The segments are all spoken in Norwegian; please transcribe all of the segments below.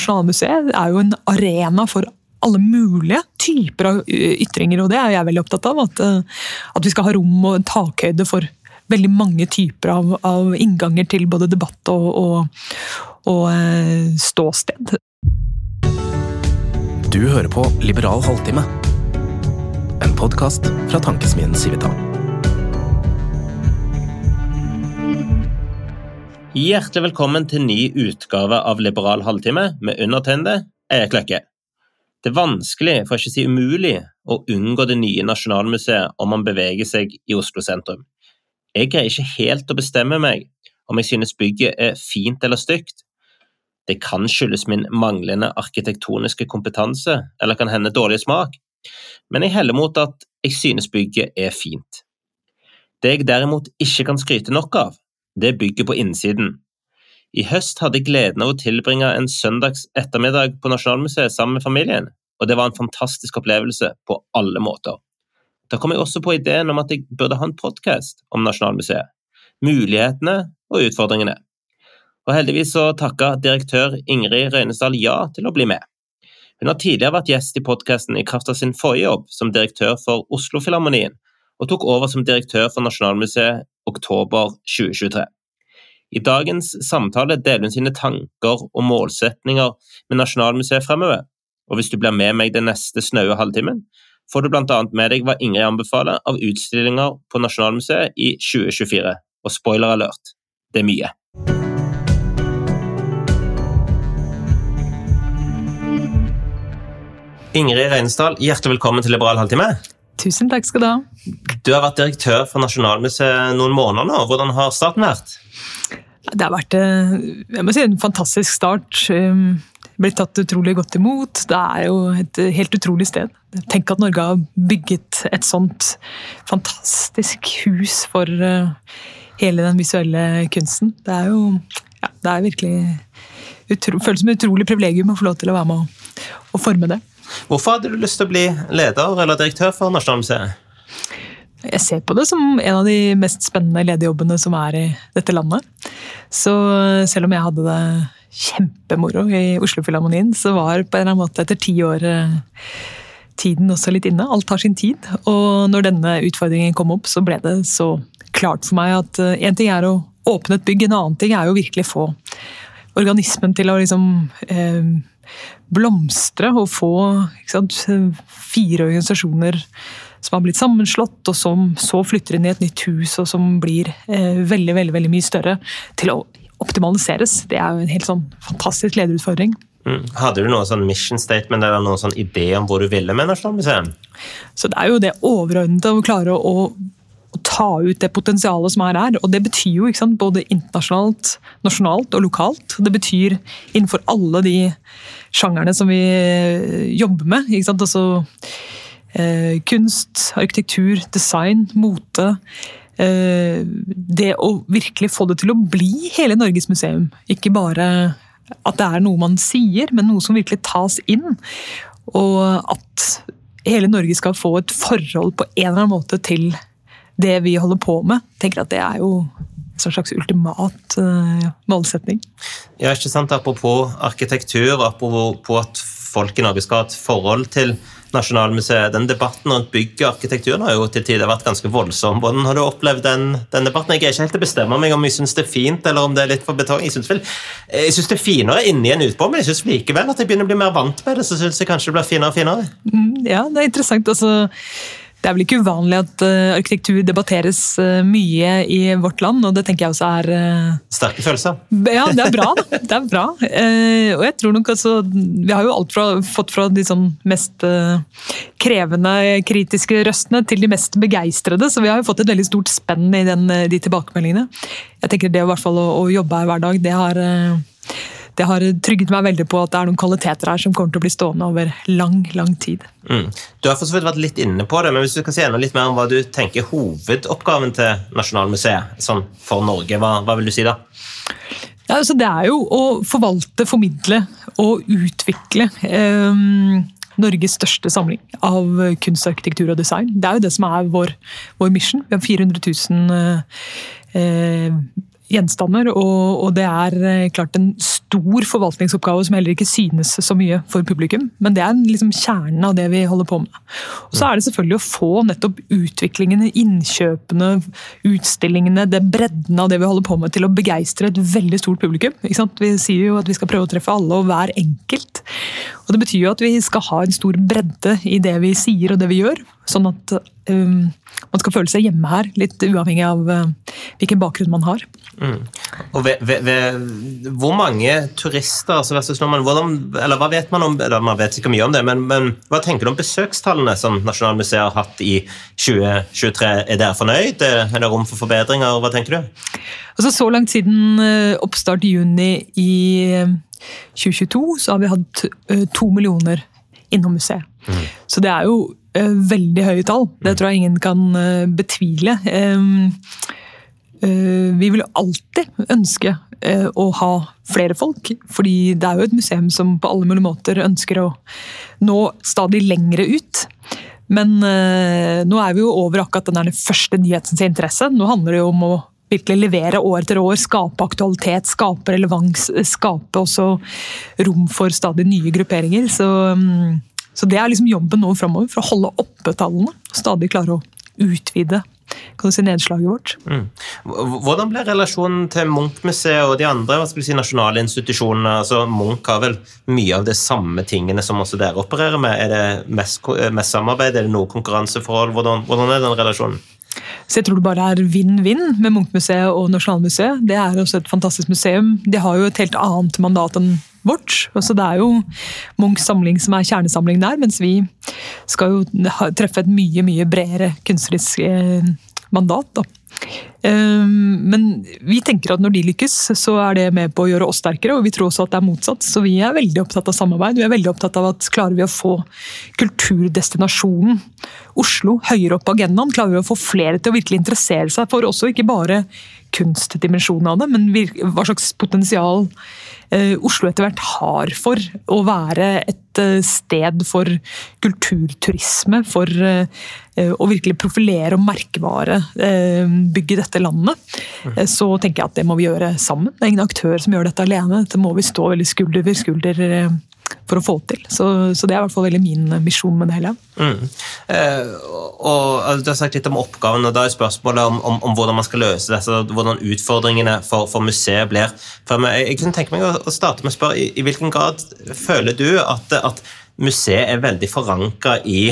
Nasjonalmuseet er jo en arena for alle mulige typer av ytringer, og det er jeg veldig opptatt av. At, at vi skal ha rom og takhøyde for veldig mange typer av, av innganger til både debatt og, og, og eh, ståsted. Du hører på Liberal halvtime, en podkast fra tankesmien Civita. Hjertelig velkommen til ny utgave av Liberal halvtime med undertegnede Eirik Løkke. Det er vanskelig, for ikke å si umulig, å unngå det nye Nasjonalmuseet om man beveger seg i Oslo sentrum. Jeg greier ikke helt å bestemme meg om jeg synes bygget er fint eller stygt. Det kan skyldes min manglende arkitektoniske kompetanse, eller kan hende dårlig smak, men jeg heller mot at jeg synes bygget er fint. Det jeg derimot ikke kan skryte nok av, det bygget på innsiden. I høst hadde jeg gleden av å tilbringe en søndags ettermiddag på Nasjonalmuseet sammen med familien, og det var en fantastisk opplevelse på alle måter. Da kom jeg også på ideen om at jeg burde ha en podkast om Nasjonalmuseet, mulighetene og utfordringene. Og heldigvis så takka direktør Ingrid Røynesdal ja til å bli med. Hun har tidligere vært gjest i podkasten i kraft av sin forrige jobb som direktør for Oslofilharmonien, og tok over som direktør for Nasjonalmuseet oktober 2023. I dagens samtale deler hun sine tanker og målsetninger med Nasjonalmuseet fremover, og hvis du blir med meg den neste snaue halvtimen, får du bl.a. med deg hva Ingrid anbefaler av utstillinger på Nasjonalmuseet i 2024. Og spoiler alert, det er mye. Ingrid Reinsdal, hjertelig velkommen til Liberal halvtime. Tusen takk skal du ha. Du har vært direktør for Nasjonalmuseet noen måneder nå. Hvordan har starten vært? Det har vært eh, jeg må si, en fantastisk start. Um, blitt tatt utrolig godt imot. Det er jo et helt utrolig sted. Tenk at Norge har bygget et sånt fantastisk hus for eh, hele den visuelle kunsten. Det er jo ja, det er virkelig utro, føles som et utrolig privilegium å få lov til å være med og, og forme det. Hvorfor hadde du lyst til å bli leder eller direktør for Nasjonalmuseet? Jeg ser på det som en av de mest spennende lederjobbene som er i dette landet. Så selv om jeg hadde det kjempemoro i Oslofilharmonien, så var på en eller annen måte etter ti år eh, tiden også litt inne. Alt tar sin tid. Og når denne utfordringen kom opp, så ble det så klart for meg at én eh, ting er å åpne et bygg, en annen ting er jo virkelig få organismen til å liksom eh, blomstre og få sant, fire organisasjoner som har blitt sammenslått, og som så flytter inn i et nytt hus, og som blir eh, veldig, veldig, veldig mye større, til å optimaliseres. Det er jo en helt sånn fantastisk lederutfordring. Mm. Hadde du noe sånn mission statement eller noen sånn idé om hvor du ville med Nasjonalmuseet? Så Det er jo det overordnede å klare å, å ta ut det potensialet som er her. Og det betyr jo sant, både internasjonalt, nasjonalt og lokalt. Det betyr innenfor alle de sjangerne som vi eh, jobber med. Ikke sant? Altså, eh, kunst, arkitektur, design, mote. Eh, det å virkelig få det til å bli hele Norges museum. Ikke bare at det er noe man sier, men noe som virkelig tas inn. Og at hele Norge skal få et forhold på en eller annen måte til det vi holder på med. Tenker at det er jo en slags ultimat uh, målsetning. Ja, ikke sant? Apropos arkitektur, apropos at folk i Norge skal ha et forhold til Nasjonalmuseet. Den debatten rundt bygg og arkitekturen har jo til tider vært ganske voldsom. Hvordan har du opplevd den, den debatten? Jeg er ikke helt til å bestemme meg om jeg syns det er fint eller om det er litt for betong. Jeg syns det er finere inni enn utpå, men jeg syns likevel at jeg begynner å bli mer vant med det. Så syns jeg kanskje det blir finere og finere. Mm, ja, det er interessant. altså det er vel ikke uvanlig at uh, arkitektur debatteres uh, mye i vårt land, og det tenker jeg også er uh, Sterke følelser. Ja, det er bra. da. Det er bra. og jeg tror nok altså Vi har jo alt fra, fått fra de sånn mest krevende, kritiske røstene til de mest begeistrede, så vi har jo fått et veldig stort spenn i den, de tilbakemeldingene. Jeg tenker det i hvert fall å, å jobbe her hver dag, det har det har trygget meg veldig på at det er noen kvaliteter her som kommer til å bli stående over lang lang tid. Mm. Du har for så vidt vært litt inne på det, men hvis du kan si enda litt mer om hva du tenker hovedoppgaven til Nasjonalmuseet sånn for Norge, hva, hva vil du si da? Ja, altså det er jo å forvalte, formidle og utvikle eh, Norges største samling av kunst, arkitektur og design. Det er jo det som er vår, vår mission. Vi har 400 000 eh, gjenstander, og, og, det er eh, klart en stor forvaltningsoppgave som heller ikke synes så mye for publikum. Men det er liksom kjernen av det vi holder på med. Og Så er det selvfølgelig å få nettopp utviklingene, innkjøpene, utstillingene, det bredden av det vi holder på med til å begeistre et veldig stort publikum. Vi sier jo at vi skal prøve å treffe alle og hver enkelt. Og Det betyr jo at vi skal ha en stor bredde i det vi sier og det vi gjør. Sånn at um, man skal føle seg hjemme her, litt uavhengig av uh, hvilken bakgrunn man har. Mm. Og ved, ved, ved, Hvor mange turister altså versus nordmenn, hvordan, eller Hva vet man om eller Man vet ikke mye om det, men, men hva tenker du om besøkstallene som Nasjonalmuseet har hatt i 2023? Er dere fornøyd? Er det rom for forbedringer? Hva tenker du? Altså Så langt siden uh, oppstart i juni i 2022 så har vi hatt uh, to millioner innom museet. Mm. Så det er jo veldig høye tall. Det tror jeg ingen kan betvile. Um, Eh, vi vil alltid ønske eh, å ha flere folk, fordi det er jo et museum som på alle mulige måter ønsker å nå stadig lengre ut. Men eh, nå er vi jo over akkurat den første nyhetens interesse. Nå handler det jo om å virkelig levere år etter år, skape aktualitet, skape relevans, skape også rom for stadig nye grupperinger. Så, mm, så det er liksom jobben nå framover, for å holde oppe tallene. Stadig klare å utvide kan du si, nedslaget vårt. Mm. Hvordan ble relasjonen til Munch-museet og de andre hva skal vi si, nasjonale institusjonene? Altså, Munch har vel mye av de samme tingene som også dere opererer med. Er det mest, mest samarbeid, er det noe konkurranseforhold? Hvordan, hvordan er den relasjonen? Så jeg tror det bare er vinn-vinn med Munch-museet og Nasjonalmuseet. Det er også et fantastisk museum. De har jo et helt annet mandat enn vårt. Så det er jo Munchs samling som er kjernesamling der, mens vi skal jo treffe et mye mye bredere kunstnerisk eh, mandat. Da. Ehm, men vi tenker at når de lykkes, så er det med på å gjøre oss sterkere. Og vi tror også at det er motsatt. Så vi er veldig opptatt av samarbeid. Vi er veldig opptatt av at klarer vi å få kulturdestinasjonen Oslo høyere opp på agendaen, klarer vi å få flere til å virkelig interessere seg for også ikke bare kunstdimensjonen av det, men hva slags potensial Oslo etter hvert har for å være et eh, sted for kulturturisme, for eh, å virkelig profilere og merkevare bygge dette landet, mm. så tenker jeg at det må vi gjøre sammen. Det er ingen aktør som gjør dette alene. Dette må vi stå veldig skulder ved skulder for å få til. Så, så, det er i hvert fall veldig min misjon med det hele. Mm. Eh, og altså, Du har sagt litt om oppgaven, og da er spørsmålet om, om, om hvordan man skal løse det. Altså, hvordan utfordringene for, for museet blir. For jeg, jeg, kunne tenke meg å, å starte med å spørre, i, i, hvilken grad føler du at, at museet er veldig forankra i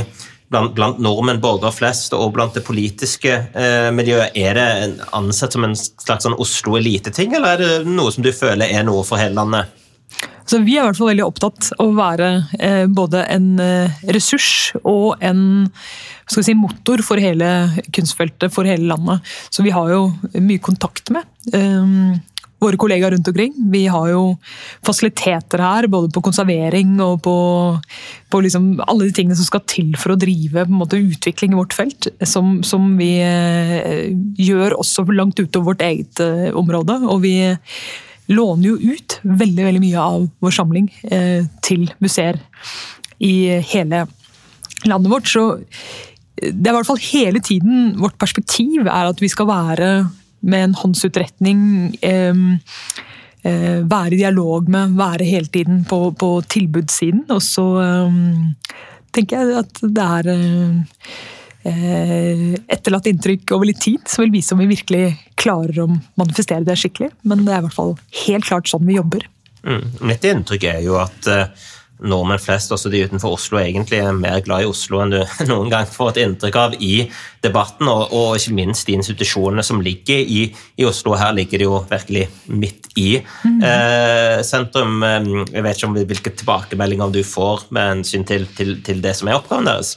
Blant, blant, nordmenn, borgere flest, og blant det politiske eh, miljøet, er det ansett som en slags sånn Oslo-eliteting, eller er det noe som du føler er noe for hele landet? Så Vi er i hvert fall veldig opptatt av å være eh, både en eh, ressurs og en si, motor for hele kunstfeltet, for hele landet. Så vi har jo mye kontakt med um, våre kollegaer rundt omkring. Vi har jo fasiliteter her, både på konservering og på, på liksom alle de tingene som skal til for å drive måte, utvikling i vårt felt. Som, som vi eh, gjør også langt utover vårt eget eh, område. Og vi låner jo ut veldig, veldig mye av vår samling eh, til museer i hele landet vårt. Så det er i hvert fall hele tiden vårt perspektiv er at vi skal være med en håndsutretning. Eh, eh, være i dialog med, være hele tiden på, på tilbudssiden. Og så eh, tenker jeg at det er eh, Eh, etterlatt inntrykk over litt tid, som vil vise om vi virkelig klarer å manifestere det skikkelig. Men det er i hvert fall helt klart sånn vi jobber. Mm. Mitt inntrykk er jo at uh, nordmenn flest, også de utenfor Oslo, egentlig er mer glad i Oslo enn du noen gang får et inntrykk av i debatten, og, og ikke minst de institusjonene som ligger i, i, Oslo. Her ligger det jo virkelig midt i mm. eh, sentrum. Jeg vet ikke om hvilke tilbakemeldinger du får med hensyn til, til, til det som er oppgaven deres?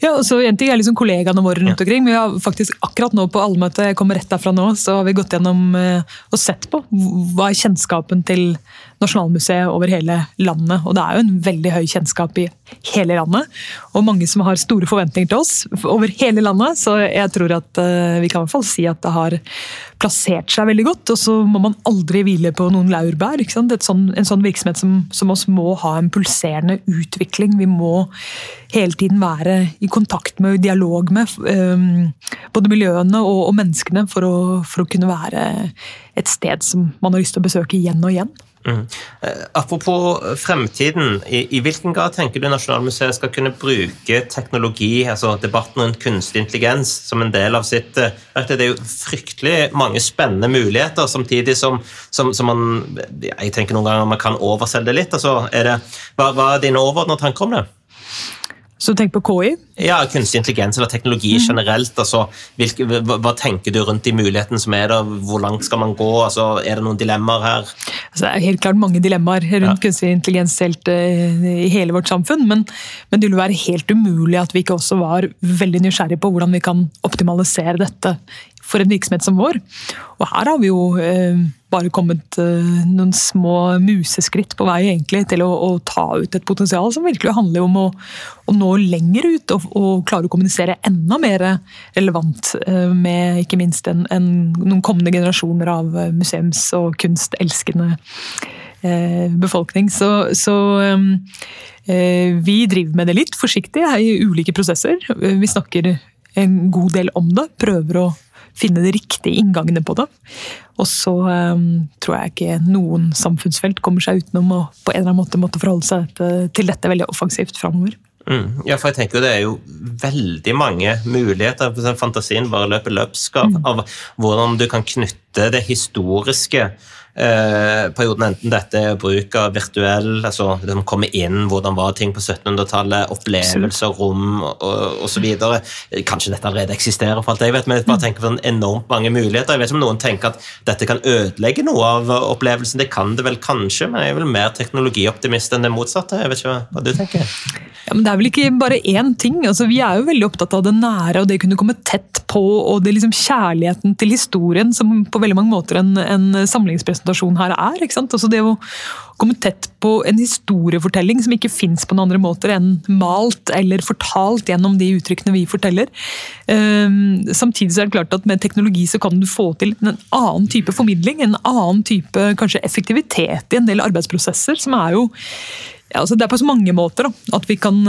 Ja, og så En ting er liksom kollegaene våre rundt omkring. men vi har faktisk akkurat nå på allmøtet jeg kommer rett derfra nå, så har vi gått gjennom eh, og sett på hva er kjennskapen til Nasjonalmuseet over hele landet. Og det er jo en veldig høy kjennskap i hele landet. Og mange som har store forventninger til oss over hele landet. Så jeg tror at uh, vi kan i hvert fall si at det har plassert seg veldig godt. Og så må man aldri hvile på noen laurbær. Sånn, en sånn virksomhet som, som, oss må ha en pulserende utvikling. Vi må hele tiden være i kontakt med og dialog med um, både miljøene og, og menneskene for å, for å kunne være et sted som man har lyst til å besøke igjen og igjen. Mm. Eh, apropos fremtiden, i, i, hvilken grad tenker du Nasjonalmuseet skal kunne bruke teknologi, altså debatten rundt kunstig intelligens, som en del av sitt eh, Det er jo fryktelig mange spennende muligheter, samtidig som, som, som man Jeg tenker noen ganger man kan overselge det litt. altså er det, hva, hva er dine overordnede tanker om det? Så tenk på KI? Ja, Kunstig intelligens eller teknologi mm. generelt. Altså, hvilke, hva, hva, tenker du rundt de mulighetene som er der? Hvor langt skal man gå? Altså, er det noen dilemmaer her? Altså, det er helt klart mange dilemmaer rundt ja. kunstig intelligens helt, uh, i hele vårt samfunn. Men, men, det vil være helt umulig at vi ikke også var veldig nysgjerrige på hvordan vi kan optimalisere dette for en virksomhet som vår. Og her har vi jo eh, bare kommet eh, noen små museskritt på vei egentlig til å, å, ta ut et potensial som virkelig handler om å, å nå lenger ut og, og, klare å kommunisere enda mer relevant eh, med ikke minst en, en, noen kommende generasjoner av museums- og kunstelskende befolkning. Så, så vi driver med det litt forsiktig i ulike prosesser. Vi snakker en god del om det. Prøver å finne de riktige inngangene på det. Og så um, tror jeg ikke noen samfunnsfelt kommer seg utenom å på en eller annen måte måtte forholde seg til dette veldig offensivt framover. Mm. Ja, for jeg tenker Det er jo veldig mange muligheter. Fantasien bare løper løpsk av, mm. av hvordan du kan knytte det historiske perioden, enten dette er bruk av virtuell, altså de kommer inn, hvordan var ting på 1700-tallet, opplevelser, rom osv. Kanskje dette allerede eksisterer, for alt jeg vet, men jeg bare mm. tenker på enormt mange muligheter. Jeg vet ikke om noen tenker at dette kan ødelegge noe av opplevelsen. Det kan det vel kanskje, men jeg er vel mer teknologioptimist enn det motsatte. Jeg vet ikke hva du tenker. Ja, men Det er vel ikke bare én ting. Altså, vi er jo veldig opptatt av det nære og det kunne komme tett på, og det liksom kjærligheten til historien, som på veldig mange måter en, en samlingspress presentasjon her er. ikke sant? Altså det å komme tett på en historiefortelling som ikke fins på noen andre måter enn malt eller fortalt gjennom de uttrykkene vi forteller. Um, samtidig så er det klart at med teknologi så kan du få til en annen type formidling, en annen type kanskje effektivitet i en del arbeidsprosesser, som er jo ja, altså det er på så mange måter da, at vi kan,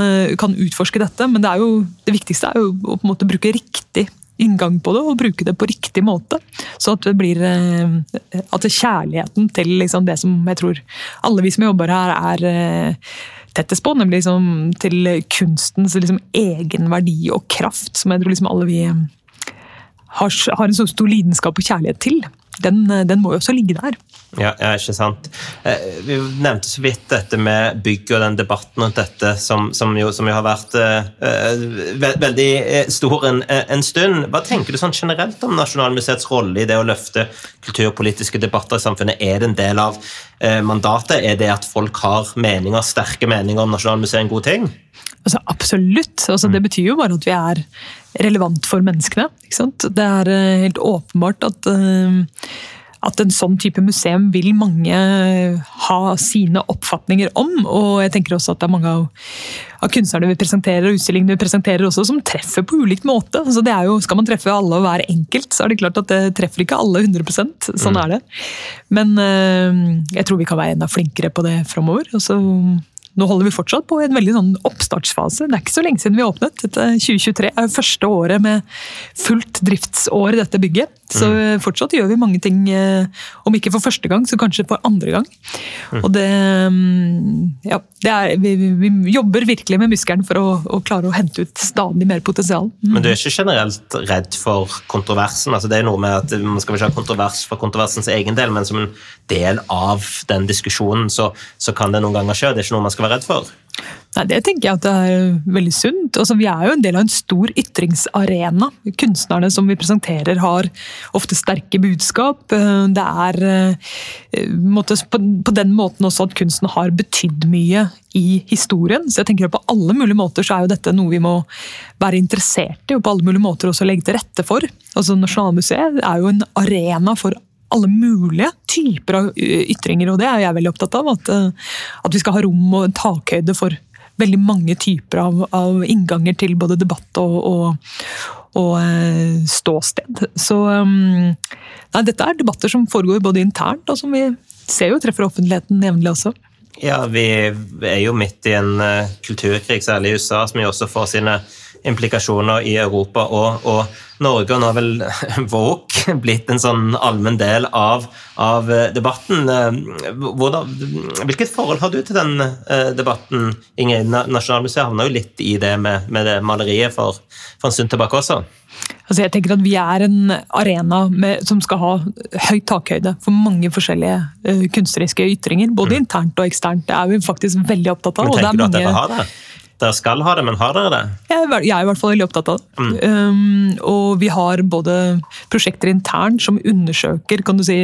kan, utforske dette, men det, er jo, det viktigste er jo å på en måte bruke riktig inngang på det og bruke det på riktig måte. Så at det blir eh, at kjærligheten til liksom det som jeg tror alle vi som jobber her, er eh, tettest på, nemlig liksom til kunstens liksom egenverdi og kraft, som jeg tror liksom alle vi eh, har, har en så stor lidenskap og kjærlighet til den, den, må jo også ligge der. Ja, ja, ikke sant. Eh, vi nevnte så vidt dette med bygg og den debatten rundt dette, som, som, jo, som jo, har vært uh, veldig stor en, en, stund. Hva tenker du sånn generelt om Nasjonalmuseets rolle i det å løfte kulturpolitiske debatter i samfunnet? Er det en del av uh, mandatet? Er det at folk har meninger, sterke meninger om Nasjonalmuseet en god ting? Altså, absolutt. Altså, det mm. betyr jo bare at vi er relevant for menneskene. Det er helt åpenbart at uh, at en sånn type museum vil mange ha sine oppfatninger om. Og jeg tenker også at det er mange av, av kunstnerne vi presenterer og utstillingene vi presenterer også, som treffer på ulikt måte. Altså det er jo, skal man treffe alle og være enkelt, så er det klart at det treffer ikke alle 100% Sånn mm. er det. Men øh, jeg tror vi kan være enda flinkere på det framover. Og så nå holder vi fortsatt på i en veldig sånn oppstartsfase. Det er ikke så lenge siden vi åpnet. Dette 2023 er første året med fullt driftsår i dette bygget. Så mm. fortsatt gjør vi mange ting, eh, om ikke for første gang, så kanskje for andre gang. Mm. Og det mm, Ja, det er, vi, vi, jobber virkelig med muskelen for å, å, klare å hente ut stadig mer potensial. Mm. Men du er ikke generelt redd for kontroversen? altså Det er noe med at Man skal ikke ha kontrovers for kontroversens egen del, men som en del av den diskusjonen så, så kan det noen ganger skje. Det er ikke noe man skal være redd for? Nei, Det tenker jeg at det er veldig sunt. Altså, vi er jo en del av en stor ytringsarena. Kunstnerne som vi presenterer har ofte sterke budskap. Eh, det er eh, på den måten også at kunsten har betydd mye i historien. Så jeg tenker at på alle mulige måter så er jo dette noe vi må være interessert i, og på alle mulige måter også legge til rette for. Altså Nasjonalmuseet er jo en arena for alle mulige typer av ytringer, og det er jeg veldig opptatt av. At, at vi skal ha rom og takhøyde for veldig mange typer av, av innganger til både debatt og, og, og eh, ståsted. Så um, nei, dette er debatter som foregår både internt, og som vi ser jo treffer offentligheten jevnlig også. Ja, vi er jo midt i en uh, kulturkrig, særlig i USA, som jo også får sine implikasjoner i Europa og, og Norge. Og nå har vel Våk blitt en sånn allmenn del av, av debatten. Hvordan, hvilket forhold har du til den uh, debatten, Ingrid? Nasjonalmuseet havna jo litt i det med, med det maleriet for, for en stund tilbake også. Altså jeg tenker at Vi er en arena med, som skal ha høy takhøyde for mange forskjellige uh, kunstneriske ytringer. Både mm. internt og eksternt. Det er vi faktisk veldig opptatt av. Men tenker du at dere har det? Dere skal ha det, men har dere det? Jeg jeg er i hvert fall veldig opptatt av det. Mm. Um, og vi har både prosjekter internt som undersøker kan du si,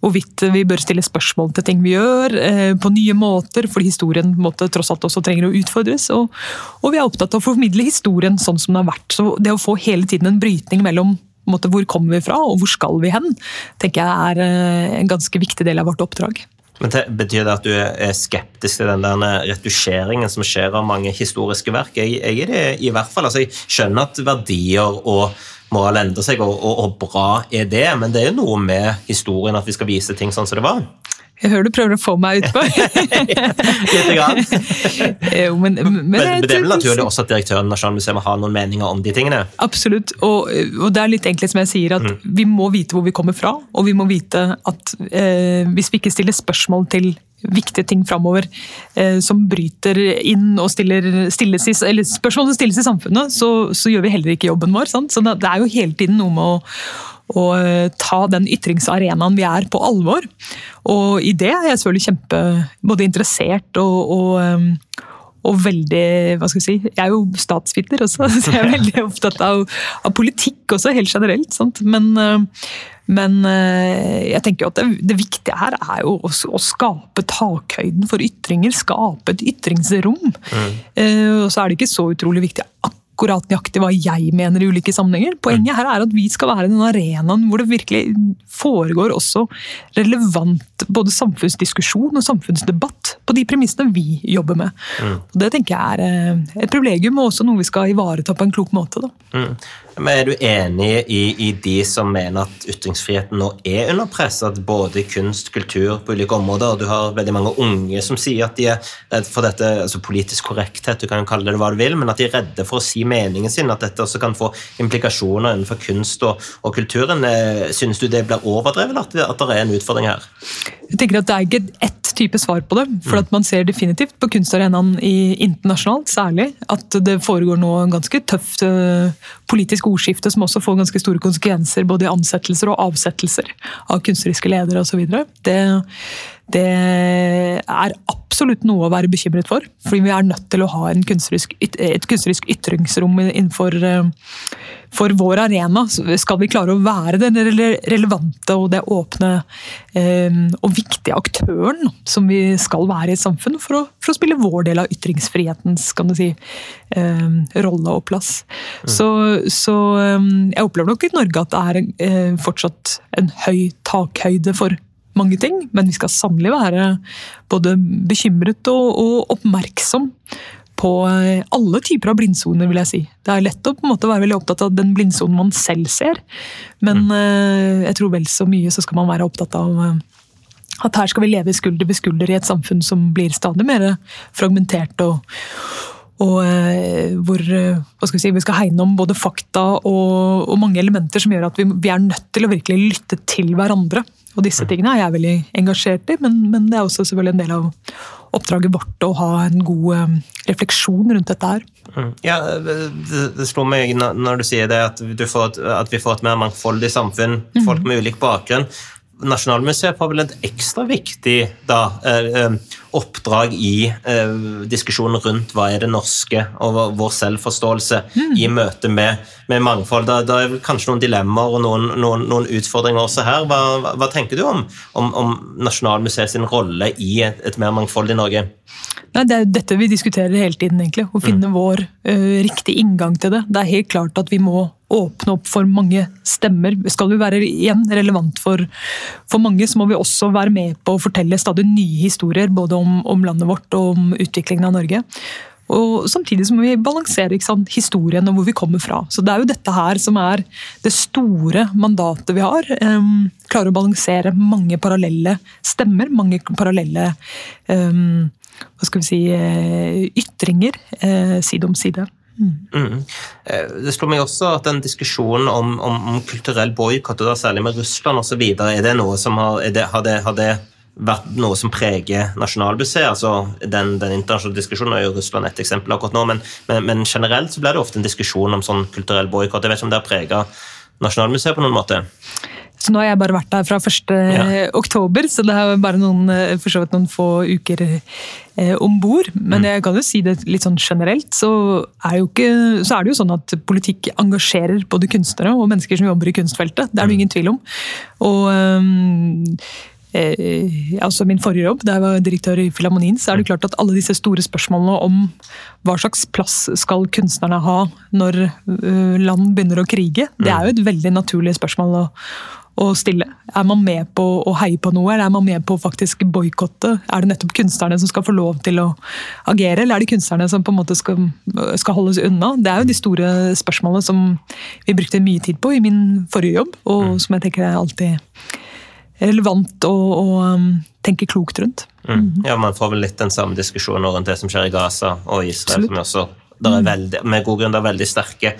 hvorvidt vi bør stille spørsmål til ting vi gjør, eh, på nye måter, fordi historien måte, tross alt også trenger å utfordres. Og, og, vi er opptatt av å formidle historien sånn som den har vært. Så det å få hele tiden en brytning mellom måte, hvor kommer vi fra og hvor skal vi hen, tenker jeg er uh, en ganske viktig del av vårt oppdrag. Men det, Betyr det at du er skeptisk til den der retusjeringen som skjer av mange historiske verk? Jeg, jeg er det i hvert fall. Altså, jeg skjønner at verdier og moral endrer seg, og, og, og, bra er det, men det er jo noe med historien at vi skal vise ting sånn som det var. Jeg hører du prøver å få meg utpå. Lite grann. jo, men, men, men, men, det er vel naturlig også at direktøren Nasjonalmuseet må ha noen meninger om de tingene? Absolutt, og, og, det er litt egentlig som jeg sier, at mm. vi må vite hvor vi kommer fra. Og vi må vite at eh, hvis vi ikke stiller spørsmål til viktige ting framover eh, som bryter inn og stiller stilles i, eller spørsmål som stilles i samfunnet, så, så, gjør vi heller ikke jobben vår. Sant? Så det er jo hele tiden noe med å å eh, ta den ytringsarenaen vi er, på alvor. Og i det er jeg selvfølgelig kjempe både interessert og, og, eh, og veldig hva skal Jeg si, jeg er jo statsviter også, så jeg er veldig opptatt av, av politikk også, helt generelt. Sant? Men, eh, men jeg tenker jo at det, det, viktige her er jo å, å, skape takhøyden for ytringer. Skape et ytringsrom. Mm. Og så er det ikke så utrolig viktig akkurat akkurat nøyaktig hva jeg mener i ulike sammenhenger. Poenget her er at vi skal være den arenaen hvor det virkelig foregår også relevant både samfunnsdiskusjon og samfunnsdebatt på de premissene vi jobber med. Mm. Det tenker jeg er eh, et privilegium og også noe vi skal ivareta på en klok måte. Mm. Men Er du enig i, i, de som mener at ytringsfriheten nå er under press? At både kunst, kultur på ulike områder, og du har veldig mange unge som sier at de er for dette, altså politisk korrekthet, du kan kalle det hva du vil, men at de er redde for å si meningen sin, at dette også kan få implikasjoner innenfor kunst og, og kulturen. Eh, synes du det blir overdrevet, at, at det er en utfordring her? Jeg tenker at Det er ikke ett type svar på det. for at Man ser definitivt på kunstarenaen i internasjonalt særlig at det foregår nå en ganske tøft uh, politisk ordskifte som også får ganske store konsekvenser både i ansettelser og avsettelser av kunstneriske ledere osv. Det, det er absolutt noe å være bekymret for. Fordi vi er nødt til å ha kunstnerisk, et kunstnerisk ytringsrom innenfor for vår arena skal vi klare å være den relevante og det åpne eh, og viktige aktøren som vi skal være i et samfunn for å, for å spille vår del av ytringsfrihetens si, eh, rolle og plass. Mm. Så, så eh, jeg opplever nok i Norge at det er eh, fortsatt en høy takhøyde for mange ting, men vi skal sannelig være både bekymret og, og oppmerksom på eh, alle typer av blindsoner, vil jeg si. Det er lett å på en måte være veldig opptatt av den blindsonen man selv ser, men mm. jeg tror vel så mye så skal man være opptatt av eh, at her skal vi leve skulder ved skulder i et samfunn som blir stadig mer fragmentert og, og hvor skal vi, si, vi skal hegne om både fakta og, og mange elementer som gjør at vi, vi, er nødt til å virkelig lytte til hverandre. Og disse mm. tingene er jeg veldig engasjert i, men, men det er også selvfølgelig en del av oppdraget vårt å ha en god um, refleksjon rundt dette her. Mm. Ja, det, det slo meg når du sier det, at, får, at, vi får et mer mangfoldig samfunn, mm. folk med ulik bakgrunn. Nasjonalmuseet får vel et ekstra viktig da, eh, eh, oppdrag i eh, diskusjonen rundt hva er det norske og vår selvforståelse mm. i møte med, med mangfold. Det, er kanskje noen dilemmaer og noen, noen, noen utfordringer også her. Hva, hva, hva tenker du om, om, om Nasjonalmuseet sin rolle i et, et mer mangfoldig Norge? Nei, Det er dette vi diskuterer hele tiden, egentlig. Å finne mm. vår ø, riktige inngang til det. Det er helt klart at vi må åpne opp for mange stemmer. Skal vi være igjen relevant for, for mange, så må vi også være med på å fortelle stadig nye historier. Både om, om landet vårt og om utviklingen av Norge. Og samtidig må vi balansere ikke sant, historien og hvor vi kommer fra. Så det er jo dette her som er det store mandatet vi har. Um, klare å balansere mange parallelle stemmer, mange parallelle um, hva skal vi si, uh, ytringer uh, side om side. Mm. Det slo meg også at den diskusjonen om, om, om kulturell boikott, særlig med Russland osv., er det noe som har, det, har, det, har det vært noe som preger Nasjonalmuseet? altså Den, den internasjonale diskusjonen er jo Russland et eksempel akkurat nå, men, men, men, generelt så blir det ofte en diskusjon om sånn kulturell boikott. Jeg vet ikke om det har prega Nasjonalmuseet på noen måte? Så nå har jeg bare vært der fra 1. Ja. oktober, så det er bare noen, eh, for så vidt noen få uker eh, om bord. Men mm. jeg kan jo si det litt sånn generelt, så er, ikke, så er, det jo sånn at politikk engasjerer både kunstnere og mennesker som jobber i kunstfeltet. Det er det mm. ingen tvil om. Og um, eh, altså min forrige jobb, da jeg var direktør i Filharmonien, så er det klart at alle disse store spørsmålene om hva slags plass skal kunstnerne ha når uh, land begynner å krige, det er jo et veldig naturlig spørsmål å, å stille. Er man med på å heie på noe, eller er man med på å faktisk boikotte? Er det nettopp kunstnerne som skal få lov til å agere, eller er det kunstnerne som på en måte skal, skal holdes unna? Det er jo de store spørsmålene som vi brukte mye tid på i min forrige jobb, og mm. som jeg tenker er alltid relevant å, å um, tenke klokt rundt. Mm. Ja, Man får vel litt den samme diskusjonen rundt det som skjer i Gaza og Israel. Absolutt. som også der er mm. veldig, med god grunn det er veldig sterke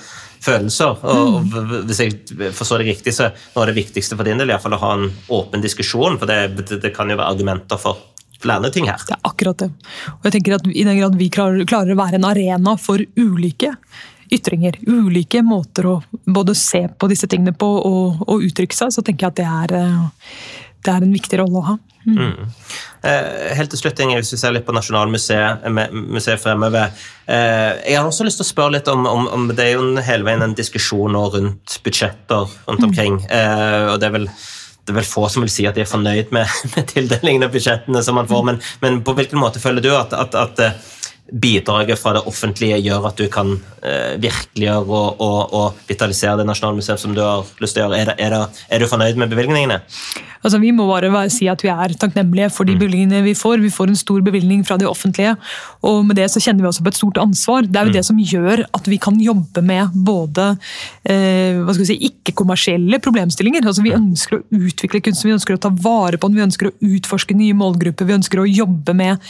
følelser. Og, og mm. Hvis jeg forstår det riktig, så er noe av det viktigste for din del i fall å ha en åpen diskusjon. For det, det, det kan jo være argumenter for flere ting her. Det er akkurat det. Og jeg tenker at I den grad vi klarer, klarer å være en arena for ulike ytringer, ulike måter å både se på disse tingene på og, og uttrykke seg, så tenker jeg at det er, eh, det er en viktig rolle å ha. Mm. Mm. Eh, helt til slutt, Ingrid, hvis vi ser litt på Nasjonalmuseet museet fremover. Eh, jeg har også lyst til å spørre litt om, om, om Det er jo hele veien en diskusjon rundt budsjetter rundt mm. omkring. Mm. og det er vel det er vel få som vil si at de er fornøyd med, med tildelingen av budsjettene som man får, men, men på hvilken måte føler du at, at, at bidraget fra det offentlige gjør at du kan eh, virkeliggjøre og, og, og, vitalisere det Nasjonalmuseet som du har lyst til å gjøre. Er, det, er, det, er du fornøyd med bevilgningene? Altså, vi må bare si at vi er takknemlige for de mm. bevilgningene vi får. Vi får en stor bevilgning fra det offentlige, og med det så kjenner vi også på et stort ansvar. Det er jo mm. det som gjør at vi kan jobbe med både eh, si, ikke-kommersielle problemstillinger. Altså, vi mm. ønsker å utvikle kunsten, vi ønsker å ta vare på den, vi ønsker å utforske nye målgrupper. Vi ønsker å jobbe med,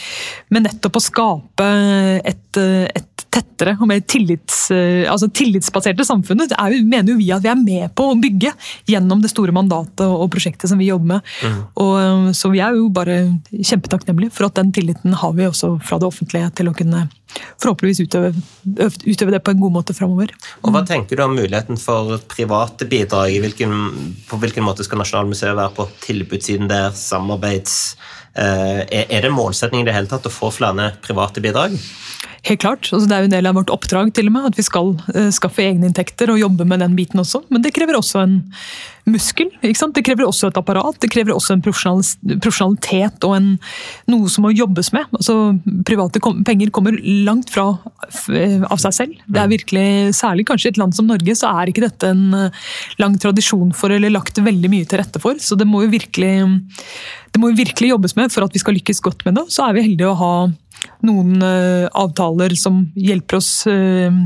med nettopp å skape et, et tettere og mer tillits, eh, altså tillitsbaserte samfunnet jo, mener jo vi at vi er med på å bygge gjennom det store mandatet og prosjektet som vi jobber med. Mm. Og, eh, så vi er jo bare kjempetakknemlige for at den tilliten har vi også fra det offentlige til å kunne forhåpentligvis utøve, utøve det på en god måte framover. Og Hva tenker du om muligheten for private bidrag? Hvilken, på hvilken måte skal Nasjonalmuseet være på tilbudssiden der? Samarbeids... Eh, er det en målsetning i det hele tatt å få flere private bidrag? Helt klart. Altså, det er jo en del av vårt oppdrag til og med, at vi skal uh, skaffe egne inntekter og jobbe med den biten også. Men det krever også en muskel. Det krever også et apparat. Det krever også en profesjonalitet og en, noe som må jobbes med. Altså, private kom, penger kommer langt fra uh, av seg selv. Det er virkelig, Særlig kanskje i et land som Norge så er ikke dette en lang tradisjon for eller lagt veldig mye til rette for. Så det må jo virkelig, det må virkelig jobbes med for at vi skal lykkes godt med det. Så er vi heldige å ha noen uh, avtaler som hjelper oss uh,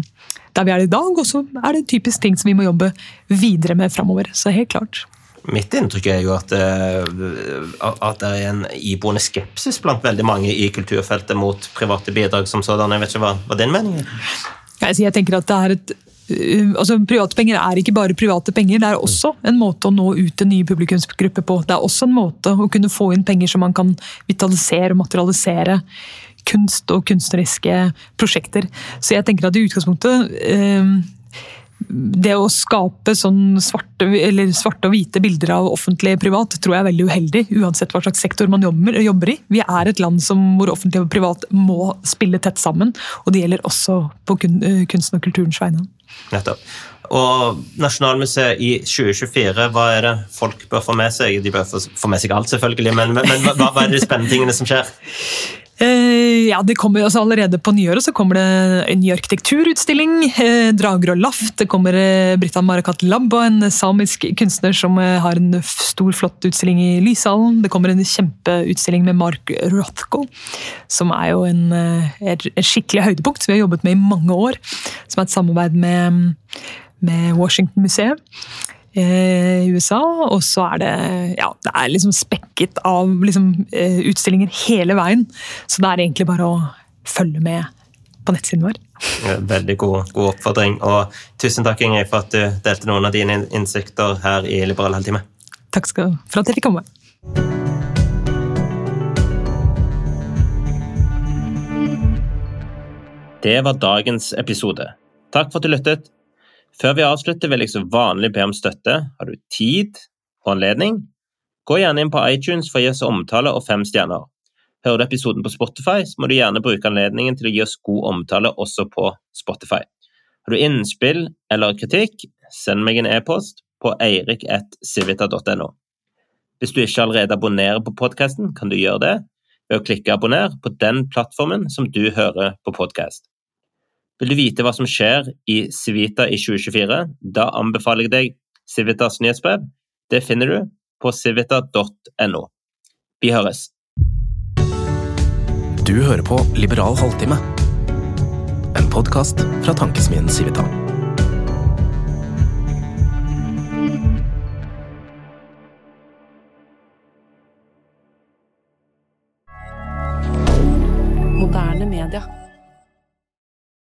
der vi er i dag, og så er det typisk ting som vi må jobbe videre med framover. Så helt klart. Mitt inntrykk er jo at, uh, at det er en iboende skepsis blant veldig mange i kulturfeltet mot private bidrag som sådan. Jeg vet ikke hva, hva din mening? Jeg tenker at det er et altså Private penger er ikke bare private penger, det er også en måte å nå ut til nye publikumsgrupper på. Det er også en måte å kunne få inn penger som man kan vitalisere og materialisere kunst og kunstneriske prosjekter. Så jeg tenker at i utgangspunktet eh, det å skape sånn svarte, svarte, og hvite bilder av offentlig og privat tror jeg er veldig uheldig, uansett hva slags sektor man jobber, jobber, i. Vi er et land som, hvor offentlig og privat må spille tett sammen, og det gjelder også på eh, kunsten og kulturens vegne. Nettopp. Og Nasjonalmuseet i 2024, hva er det folk bør få med seg? De bør få med seg alt, selvfølgelig, men, men hva, hva er de spennende tingene som skjer? Eh, ja, det kommer altså Allerede på nyåret så kommer det en ny arkitekturutstilling. Eh, 'Drager og laft'. Det kommer eh, Britta Marakat Labba, en samisk kunstner som har en stor, flott utstilling i Lyshallen. Det kommer en kjempeutstilling med Mark Rothko, som er jo en, et skikkelig høydepunkt som vi har jobbet med i mange år. Som er et samarbeid med, med Washington-museet i USA. Og så er det ja, det er liksom spekket av liksom, eh, utstillinger hele veien. Så det er egentlig bare å følge med på nettsiden vår. Veldig god, god oppfordring. Og tusen takk Ingrid, for at du delte noen av dine innsikter her i Liberal halvtime. Takk skal, du for at jeg fikk komme. Det var dagens episode. Takk for at du lyttet. Før vi avslutter, vil jeg som vanlig be om støtte. Har du tid og anledning? Gå gjerne inn på iTunes for å gi oss omtale og fem stjerner. Hører du episoden på Spotify, så må du gjerne bruke anledningen til å gi oss god omtale også på Spotify. Har du innspill eller kritikk, send meg en e-post på eirik.civita.no. Hvis du ikke allerede abonnerer på podkasten, kan du gjøre det ved å klikke abonner på den plattformen som du hører på podkast. Vil du vite hva som skjer i Civita i 2024? Da anbefaler jeg deg Civitas nyhetsbrev. Det finner du på civita.no. Vi høres! Du hører på Liberal halvtime, en podkast fra tankesmien Civita. Moderne media.